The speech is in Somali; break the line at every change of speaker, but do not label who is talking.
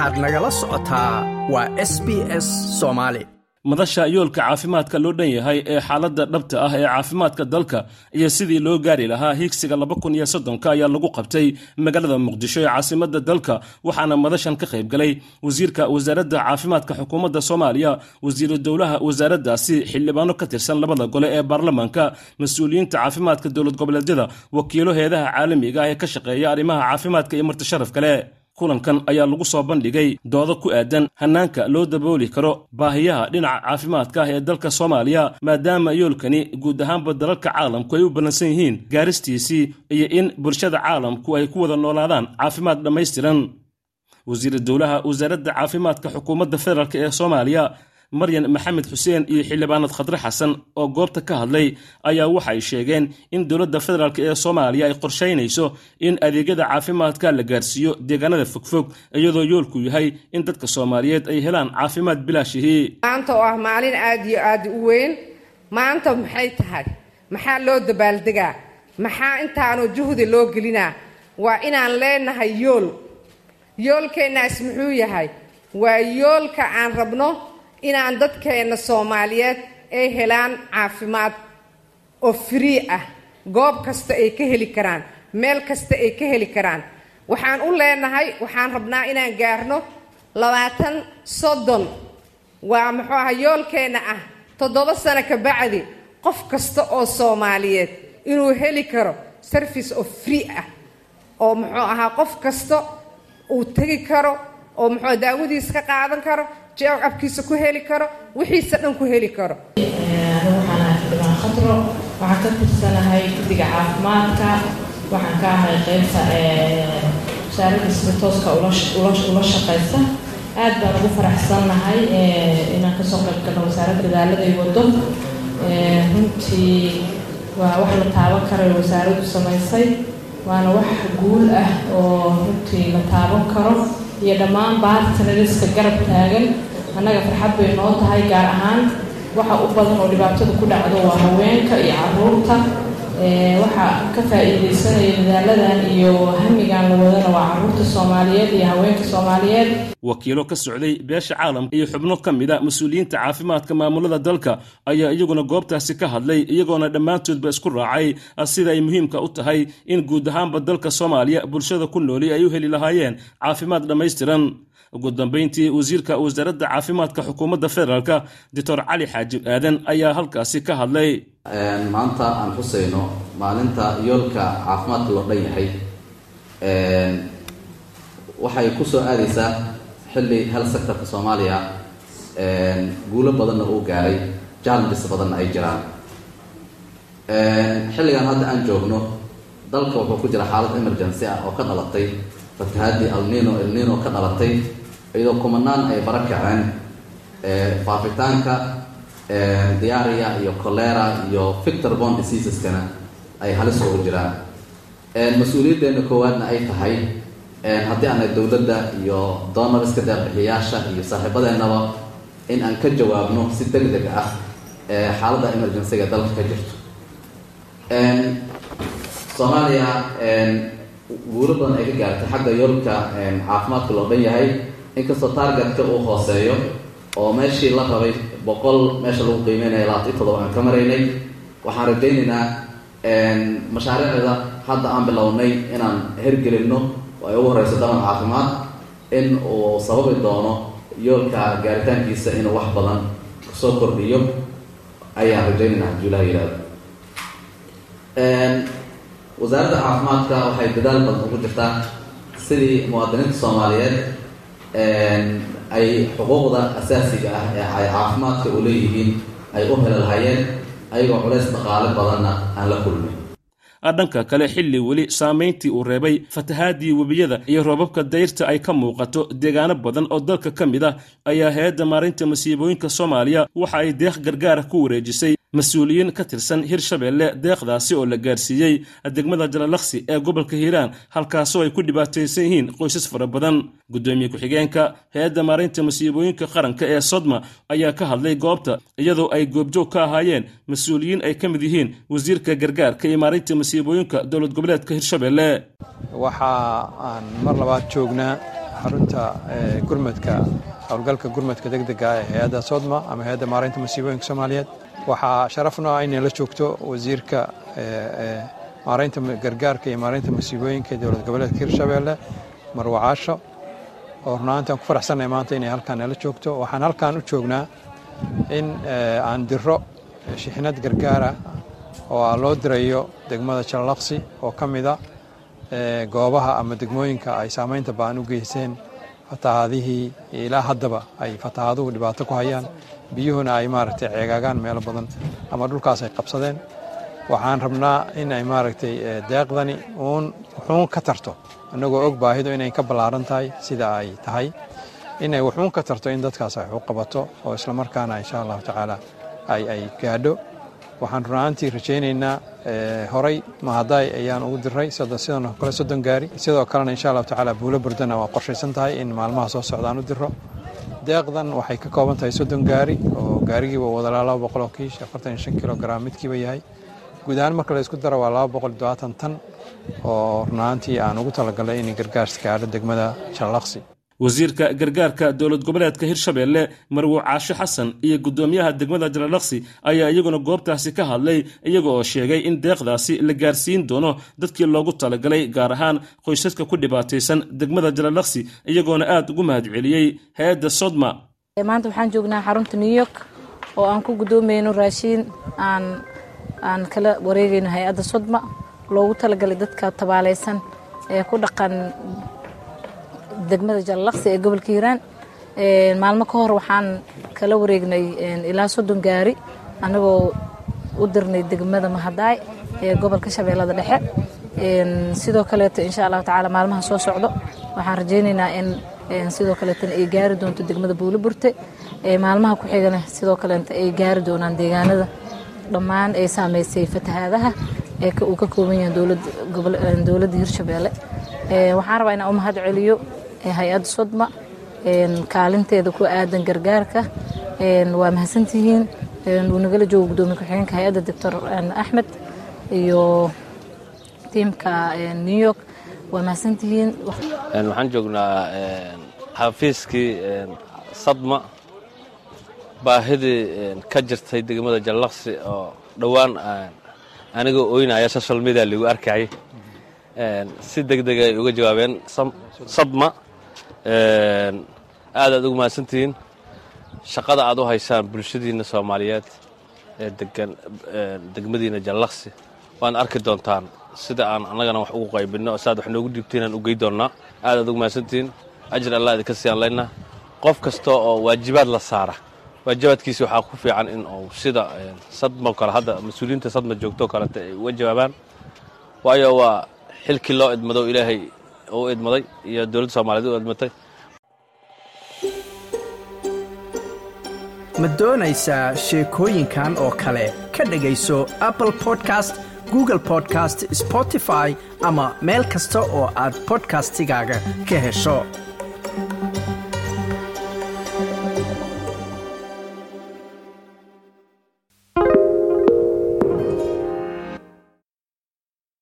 waxaad nagala socotaa waa s b s soomaali
madasha yoolka caafimaadka loo dhan yahay ee xaaladda dhabta ah ee caafimaadka dalka iyo sidii loo gaari lahaa hiigsiga laba kun iyo soddonka ayaa lagu qabtay magaalada muqdisho ee caasimadda dalka waxaana madashan ka qayb galay wasiirka wasaaradda caafimaadka xukuumadda soomaaliya wasiiru dowlaha wasaaraddaasi xildhibaano ka tirsan labada gole ee baarlamaanka mas'uuliyiinta caafimaadka dowlad goboleedyada wakiilo heedaha caalamiga ah ee ka shaqeeya arrimaha caafimaadka iyo martisharaf kale kulankan ayaa lagu soo bandhigay doodo ku aadan hannaanka loo dabooli karo baahiyaha dhinaca caafimaadka ah ee dalka soomaaliya maadaama yoolkani guud ahaanba dalalka caalamku ay u ballansan yihiin gaaristiisii iyo in bulshada caalamku ay ku wada noolaadaan caafimaad dhammaystiran. Wasiira dowlaha wasaaradda caafimaadka xukuumadda federaalk ee soomaaliya maryan maxamed xuseen iyo xildhibaanad khadre xasan oo goobta ka hadlay ayaa waxay sheegeen in dowladda federaalk ee soomaaliya ay qorshaynayso in adeegyada caafimaadka la gaarsiiyo deegaanada fogfog iyadoo yoolku yahay in dadka soomaaliyeed ay helaan caafimaad bilaashihii
maanta oo ah maalin aada iyo aada u weyn maanta maxay tahay? Maxaa loo dabaaldegaa maxaa intaanu juhdi loo gelinaa waa inaan leenahay yool. Yoolkeennaas muxuu yahay? Waa yoolka aan rabno inaan dadkeenna soomaaliyeed ay helaan caafimaad oo free ah. Goob kasta ay ka heli karaan meel kasta ay ka heli karaan. Waxaan u leenahay waxaan rabnaa inaan gaarno labaatan soddon. Waa muxuu aha yoolkeenna ah toddoba sano ka bacdi qof kasta oo soomaaliyeed inuu heli karo service oo free ah. Oo muxuu ahaa qof kasta uu tegi karo oo muxuu daawadiis ka qaadan karo abkiisa ku heli karo wixiisa dhan ku heli karo.
Waxaan ahay khatro waxaan ka tirsanahay guddiga caafimaadka. Waxaan ka ahay qeybta wasaaradda sida tooska ula shaqaysa aad baan ugu faraxsannahay inaan ka soo qayb galno wasaaradda dadaaladay wado runtii waa wax la taaban karayo wasaaraddu samaysay. Waana wax guul ah oo runtii la taaban karo. Iyo dhammaan baartanariska garab taagan annaga farxad bay noo tahay gaar ahaan waxa u badan oo dhibaatada ku dhacdo waa haweenka iyo carruurta waxa ka faa-iideysanaya dadaaladan iyo hamigan la wadana waa carruurta soomaaliyeed iyo haweenka soomaaliyeed.
Wakiilo ka socday beesha caalamka iyo xubno ka mid a mas'uuliyiinta caafimaadka maamulada dalka ayaa iyaguna goobtaasi ka hadlay iyagoona dhammaantoodba isku raacay sida ay muhiimka u tahay in guud ahaanba dalka soomaaliya bulshada ku nooli ay u heli lahaayeen caafimaad dhammaystiran ugu dambayntii wasiirka wasaaradda caafimaadka xukuumadda federaalk doctor cali xaajib aadan ayaa halkaasi ka hadlay.
Maanta aan xusayno maalinta yoolka caafimaadka loo dhan yahay. Waxay ku soo aadaysaa xilli hal sectorka soomaaliya. Guulo badanna uu gaaray challenges badanna ay jiraan. Xilligan hadda aan joogno dalka wuxuu ku jira xaalad emergency ah oo ka dhalatay fatahaadii alnino elnino ka dhalatay iyadoo kumanaan ay bara kaceen faafitaanka diaria iyo colera iyo victor bond diseaseskana ay halis ugu jiraan. Mas'uuliyaddeena koowaadna ay tahay haddii aanay dowladda iyo doonariska deerbixiyaasha iyo saaxiibadeennaba in aan ka jawaabno si deg deg ah xaaladda emergencyga dalka ka jirto. Soomaaliya guulo badan ay ka gaartay xagga yoolka caafimaadka loo dhan yahay. Inkastoo targetka uu hooseeyo oo meeshii la rabay boqol meesha lagu qiimeynaya labaatan iyo aan ka maraynay waxaan rajaynaynaa mashaariicda hadda aan bilownay inaan hergelinno oo ay ugu horeyso daban caafimaad in uu sababi doono yoolka gaaritaankiisa inuu wax badan soo kordhiyo. Ayaan rajaynaynaa hadduu ilaha yihahdo wasaaradda caafimaadka waxay dadaal badan ugu jirtaa sidii muwaadiniinta soomaaliyeed ay xuquuqda asaasiga ah ee ay caafimaadka u leeyihiin ay u heli lahaayeen ayagoo culays dhaqaale badanna aan la kulmin
dhanka kale xilli weli saamayntii uu reebay fatahaadii webiyada iyo roobabka dayrta ay ka muuqato deegaano badan oo dalka ka mid ah ayaa hay'adda maarinta masiibooyinka soomaaliya waxa ay deeq gargaara ku wareejisay mas'uuliyiin ka tirsan hirshabeelle deeqdaasi oo la gaarsiiyey degmada jalalaqsi ee gobolka hiiraan halkaasoo ay ku dhibaataysan yihiin qoysas fara badan. Guddoomiye ku-xigeenka hay'adda maarinta masiibooyinka qaranka ee sodma ayaa ka hadlay goobta iyadoo ay goobjoog ka ahaayeen mas'uuliyiin ay ka mid yihiin wasiirka gargaarka iyo maarinta masiibooyinka dowlad goboleedka hirshabeelle
waxa aan mar labaad joognaa xarunta gurmadka howlgalka gurmadka degdega ee hay'adda sodma ama hay'adda maaraynta masiibooyinka soomaaliyeed. Waxaa sharafno ah inay la joogto wasiirka maaraynta gargaarka iyo maaraynta masiibooyinka dowlad goboleedka hirshabeelle marwacaasho oo runaantaan ku faraxsannahay maanta inay halkaan nala joogto. Waxaan halkaan u joognaa in aan diro shixnad gargaara oo loo dirayo degmada jallaqsi oo ka mida goobaha ama degmooyinka ay saamaynta ba'an u geysteen fatahaadihii ilaa haddaba ay fatahaaduhu dhibaato ku hayaan biyuhuna ay maaragtay ceegaagaan meelo badan ama dhulkaas ay qabsadeen. Waxaan rabnaa in ay maaragtay deeqdani uun wuxuun ka tarto annagoo og baahidu inay ka ballaaran tahay sida ay tahay. Inay wuxuun ka tarto in dadkaas ay u qabato oo islamarkaana insha allahu tacaala ay ay gaadho waxaan runaantii rajaynaynaa horay mahadaay ayaan ugu diray sidan oo kale soddon gaari. Sidoo kalena insha allahu tacaala buulo burdana waa qorshaysan tahay in maalmaha soo socdaan u diro deeqdan waxay ka kooban tahay soddon gaari oo gaarigiiba wadalaa laba boqol oo kiish afartan shan kilogram midkiiba yahay. Guud ahaan marka la isku daro waa laba boqol dobaatan tan oo runaantii aan ugu talagalay inay gargaars gaadho degmada jallaqsi
wasiirka gargaarka dowlad goboleedka hirshabeelle marwo caasho xasan iyo guddoomiyaha degmada jalalaqsi ayaa iyaguna goobtaasi ka hadlay iyaga oo sheegay in deeqdaasi la gaarsiin doono dadkii loogu talagalay gaar ahaan qoysaska ku dhibaataysan degmada jalalaqsi iyagoona aada ugu mahad celiyey hay'adda sodma.
Maanta waxaan joognaa xarunta new york oo aan ku guddoomayno raashiin aan aan kala wareegayno hay'adda sodma loogu talagalay dadka tabaalaysan ee ku dhaqan degmada jallaqsi ee gobolka hiiraan. Maalmo ka hor waxaan kala wareegnay ilaa soddon gaari annagoo u dirnay degmada mahadaay ee gobolka shabeellada dhexe. Sidoo kaleeto insha allahu tacaala maalmaha soo socdo waxaan rajaynaynaa in sidoo kaleetana ay gaari doonto degmada buulo burte maalmaha ku xigana sidoo kaleeta ay gaari doonaan deegaanada dhammaan ay saameysay fatahaadaha ee uu ka kooban yahay dowladda hirshabeelle waxaan rabaa inaan u mahad celiyo hay'adda sodma kaalinteeda ku aadan gargaarka waa mahadsantihiin wuu nagala joogo gudoomiye ku-xigeenka hay'adda doctor axmed iyo tiimka new york waa mahadsantihiin.
Waxaan joognaa xafiiskii sadma baahidii ka jirtay degmada jallaqsi oo dhowaan anigoo oynaya social media lagu arkayay. Si deg deg ay uga jawaabeen sadma aad aad ugu mahadsantihiin shaqada aad u haysaan bulshadiinna soomaaliyeed ee degan degmadiina jallaqsi. Waan arki doontaan sida aan annagana wax ugu qaybinno saaad wax noogu dhiibtaynaan u gey doonnaa aad aad ugu mahadsantihiin ajir allah idinka siyaan laynaa qof kasta oo waajibaad la saara. Waajibaadkiisi waxaa ku fiican in uu sida sadmo kale hadda mas'uuliyiinta sadma joogtoo kaleta ay uga jawaabaan. Waayo waa xilkii loo idmado ilaahay u idmaday iyo dowladda soomaaliyeed u idmatay.
Ma doonaysaa sheekooyinkan oo kale? Ka dhegayso apple podcast google podcast spotify ama meel kasta oo aad bodkastigaaga ka hesho